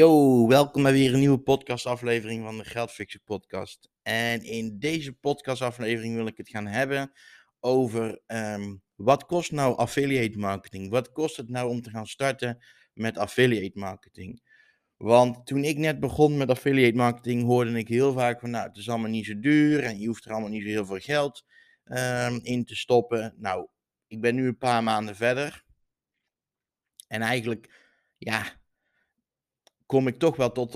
Yo, welkom bij weer een nieuwe podcastaflevering van de Geldfixer podcast. En in deze podcastaflevering wil ik het gaan hebben over ehm, wat kost nou affiliate marketing? Wat kost het nou om te gaan starten met affiliate marketing? Want toen ik net begon met affiliate marketing hoorde ik heel vaak van nou het is allemaal niet zo duur en je hoeft er allemaal niet zo heel veel geld ehm, in te stoppen. Nou, ik ben nu een paar maanden verder en eigenlijk ja, kom ik toch wel tot,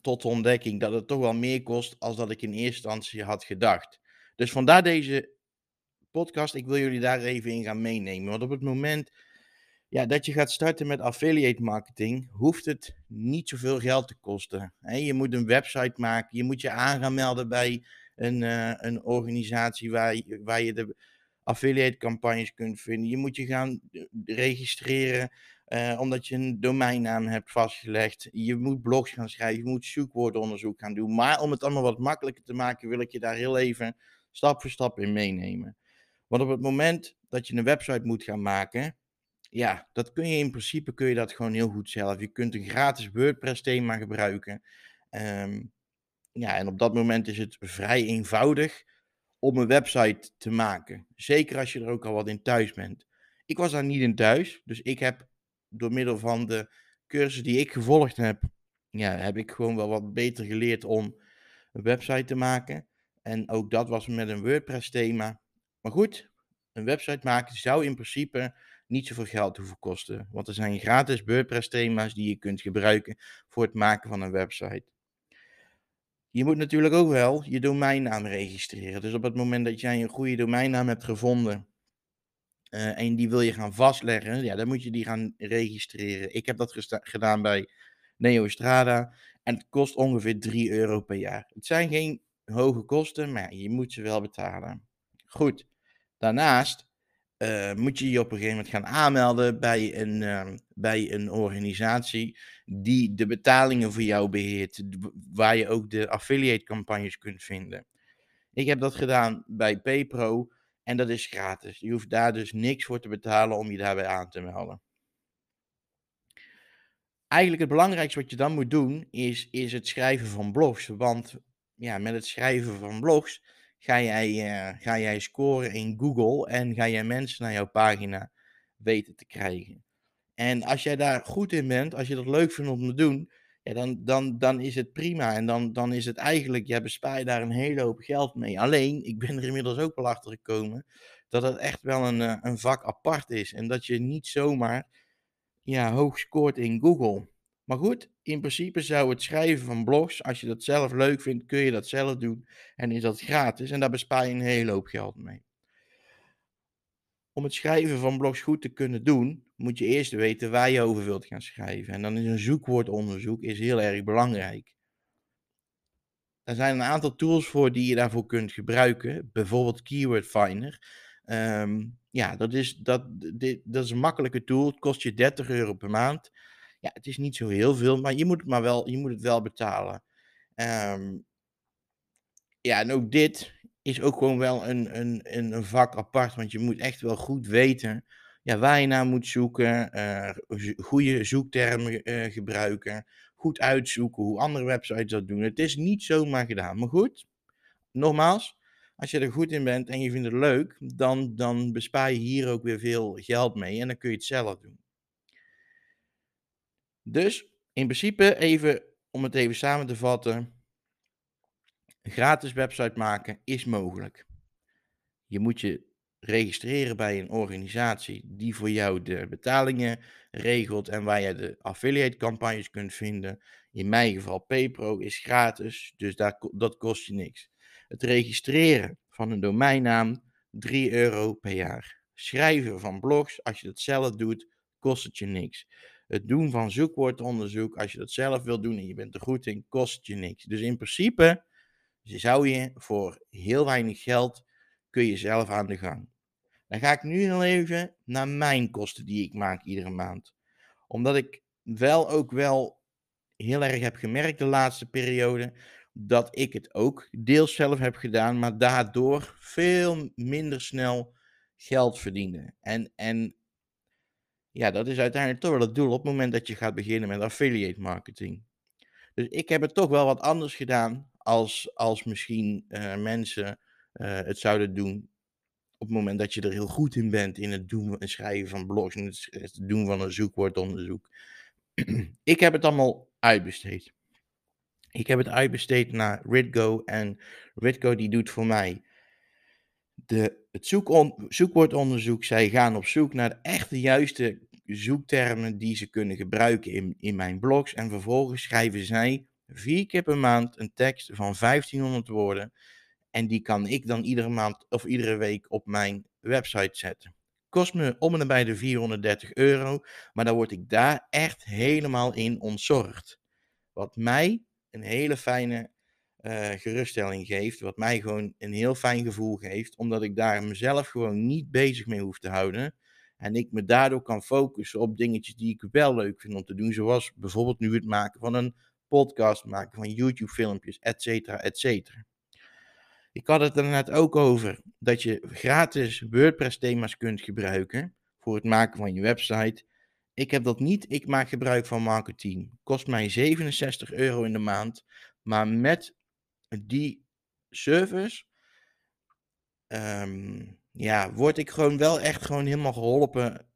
tot de ontdekking dat het toch wel meer kost als dat ik in eerste instantie had gedacht. Dus vandaar deze podcast. Ik wil jullie daar even in gaan meenemen. Want op het moment ja, dat je gaat starten met affiliate marketing, hoeft het niet zoveel geld te kosten. je moet een website maken, je moet je aan gaan melden bij een, uh, een organisatie waar waar je de affiliate campagnes kunt vinden. Je moet je gaan eh, registreren uh, omdat je een domeinnaam hebt vastgelegd. Je moet blogs gaan schrijven, je moet zoekwoordonderzoek gaan doen. Maar om het allemaal wat makkelijker te maken, wil ik je daar heel even stap voor stap in meenemen. Want op het moment dat je een website moet gaan maken, ja, dat kun je in principe kun je dat gewoon heel goed zelf. Je kunt een gratis WordPress thema gebruiken. Um, ja, en op dat moment is het vrij eenvoudig om een website te maken. Zeker als je er ook al wat in thuis bent. Ik was daar niet in thuis, dus ik heb door middel van de cursus die ik gevolgd heb, ja, heb ik gewoon wel wat beter geleerd om een website te maken. En ook dat was met een WordPress thema. Maar goed, een website maken zou in principe niet zoveel geld hoeven kosten. Want er zijn gratis WordPress thema's die je kunt gebruiken voor het maken van een website. Je moet natuurlijk ook wel je domeinnaam registreren. Dus op het moment dat jij een goede domeinnaam hebt gevonden uh, en die wil je gaan vastleggen, ja, dan moet je die gaan registreren. Ik heb dat gedaan bij Neostrada en het kost ongeveer 3 euro per jaar. Het zijn geen hoge kosten, maar je moet ze wel betalen. Goed, daarnaast uh, moet je je op een gegeven moment gaan aanmelden bij een, uh, bij een organisatie die de betalingen voor jou beheert, waar je ook de affiliate campagnes kunt vinden. Ik heb dat gedaan bij PayPro. En dat is gratis. Je hoeft daar dus niks voor te betalen om je daarbij aan te melden. Eigenlijk het belangrijkste wat je dan moet doen is, is het schrijven van blogs. Want ja, met het schrijven van blogs ga jij, uh, ga jij scoren in Google en ga jij mensen naar jouw pagina weten te krijgen. En als jij daar goed in bent, als je dat leuk vindt om te doen, ja, dan, dan, dan is het prima. En dan, dan is het eigenlijk, ja, bespaar je daar een hele hoop geld mee. Alleen, ik ben er inmiddels ook wel achter gekomen dat het echt wel een, eh, een vak apart is. En dat je niet zomaar ja, hoog scoort in Google. Maar goed, in principe zou het schrijven van blogs, als je dat zelf leuk vindt, kun je dat zelf doen. En is dat gratis. En daar bespaar je een hele hoop geld mee. Om het schrijven van blogs goed te kunnen doen, moet je eerst weten waar je over wilt gaan schrijven. En dan is een zoekwoordonderzoek is heel erg belangrijk. Er zijn een aantal tools voor die je daarvoor kunt gebruiken. Bijvoorbeeld Keyword Finder. Ehm, ja, dat is, dat, dit, dat is een makkelijke tool. Het kost je 30 euro per maand. Ja, het is niet zo heel veel, maar je moet het, maar wel, je moet het wel betalen. Um, ja, en ook dit is ook gewoon wel een, een, een, vak apart. Want je moet echt wel goed weten ja, waar je naar moet zoeken. Uh, goede zoektermen uh, gebruiken. Goed uitzoeken hoe andere websites dat doen. Het is niet zomaar gedaan. Maar goed, nogmaals. Als je er goed in bent en je vindt het leuk, dan, dan bespaar je hier ook weer veel geld mee. En dan kun je het zelf doen. Dus in principe, even om het even samen te vatten een gratis website maken is mogelijk. Je moet je registreren bij een organisatie die voor jou de betalingen regelt en waar je de affiliate campagnes kunt vinden. In mijn geval PayPro is gratis, dus daar, dat kost je niks. Het registreren van een domeinnaam 3 euro per jaar. Schrijven van blogs, als je dat zelf doet, kost het je niks. Het doen van zoekwoordonderzoek, als je dat zelf wilt doen en je bent er goed in, kost je niks. Dus in principe zou je voor heel weinig geld kun je zelf aan de gang. Dan ga ik nu heel even naar mijn kosten die ik maak iedere maand. Omdat ik wel ook wel heel erg heb gemerkt de laatste periode dat ik het ook deels zelf heb gedaan, maar daardoor veel minder snel geld verdiende. En, en ja, dat is uiteindelijk toch wel het doel op het moment dat je gaat beginnen met affiliate marketing. Dus ik heb het toch wel wat anders gedaan als, als misschien uh, mensen uh, het zouden doen. Op het moment dat je er heel goed in bent in het doen en schrijven van blogs en het, het doen van een zoekwoordonderzoek. ik heb het allemaal uitbesteed. Ik heb het uitbesteed naar Ritgo en Ritgo die doet voor mij de, het zoekwoordonderzoek. Zij gaan op zoek naar de echte juiste zoektermen die ze kunnen gebruiken in, in mijn blogs. En vervolgens schrijven zij vier keer per maand een tekst van 1500 woorden. En die kan ik dan iedere maand of iedere week op mijn website zetten. Kost me om en bij de 430 euro, maar dan word ik daar echt helemaal in ontzorgd. Wat mij een hele fijne uh, geruststelling geeft. Wat mij gewoon een heel fijn gevoel geeft. Omdat ik daar mezelf gewoon niet bezig mee hoef te houden. En ik me daardoor kan focussen op dingetjes die ik wel leuk vind om te doen. Zoals bijvoorbeeld nu het maken van een podcast, maken van YouTube filmpjes, et cetera, et cetera. Ik had het er net ook over dat je gratis WordPress thema's kunt gebruiken voor het maken van je website. Ik heb dat niet. Ik maak gebruik van Marketing. Kost mij 67 euro in de maand. Maar met die service, um, ja, word ik gewoon wel echt gewoon helemaal geholpen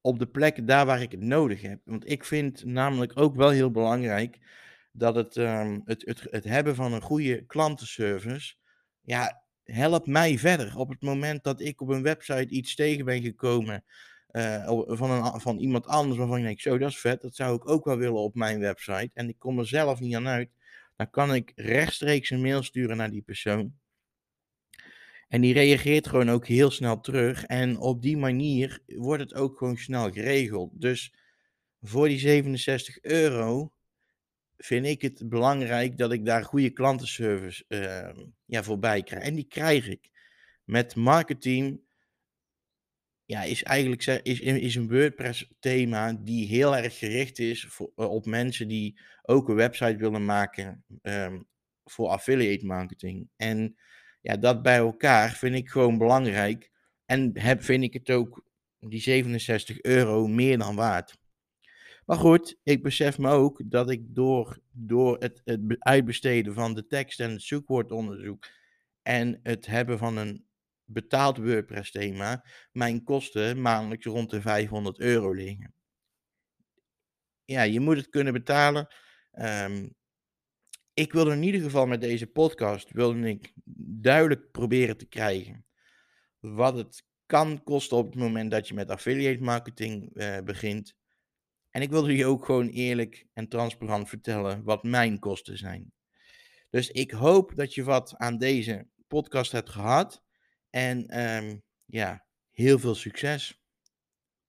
op de plekken daar waar ik het nodig heb. Want ik vind namelijk ook wel heel belangrijk dat het, um, het, het, het hebben van een goede klantenservice, ja, helpt mij verder. Op het moment dat ik op een website iets tegen ben gekomen uh, van, een, van iemand anders waarvan ik denk, zo, dat is vet, dat zou ik ook wel willen op mijn website. En ik kom er zelf niet aan uit dan kan ik rechtstreeks een mail sturen naar die persoon. En die reageert gewoon ook heel snel terug. En op die manier wordt het ook gewoon snel geregeld. Dus voor die 67 euro vind ik het belangrijk dat ik daar goede klantenservice uh, ja, voorbij krijg. En die krijg ik. Met marketing ja, is eigenlijk is, is een WordPress thema die heel erg gericht is eh, op mensen die ook een website willen maken um, voor affiliate marketing. En ja, dat bij elkaar vind ik gewoon belangrijk. En heb, vind ik het ook die 67 euro meer dan waard. Maar goed, ik besef me ook dat ik door, door het, het uitbesteden van de tekst en het zoekwoordonderzoek en het hebben van een betaald WordPress thema mijn kosten maandelijks rond de 500 euro liggen. Ja, je moet het kunnen betalen. Um, ik wil in ieder geval met deze podcast wilde ik duidelijk proberen te krijgen wat het kan kosten op het moment dat je met affiliate marketing uh, begint. En ik wilde je ook gewoon eerlijk en transparant vertellen wat mijn kosten zijn. Dus ik hoop dat je wat aan deze podcast hebt gehad. En um, ja, heel veel succes.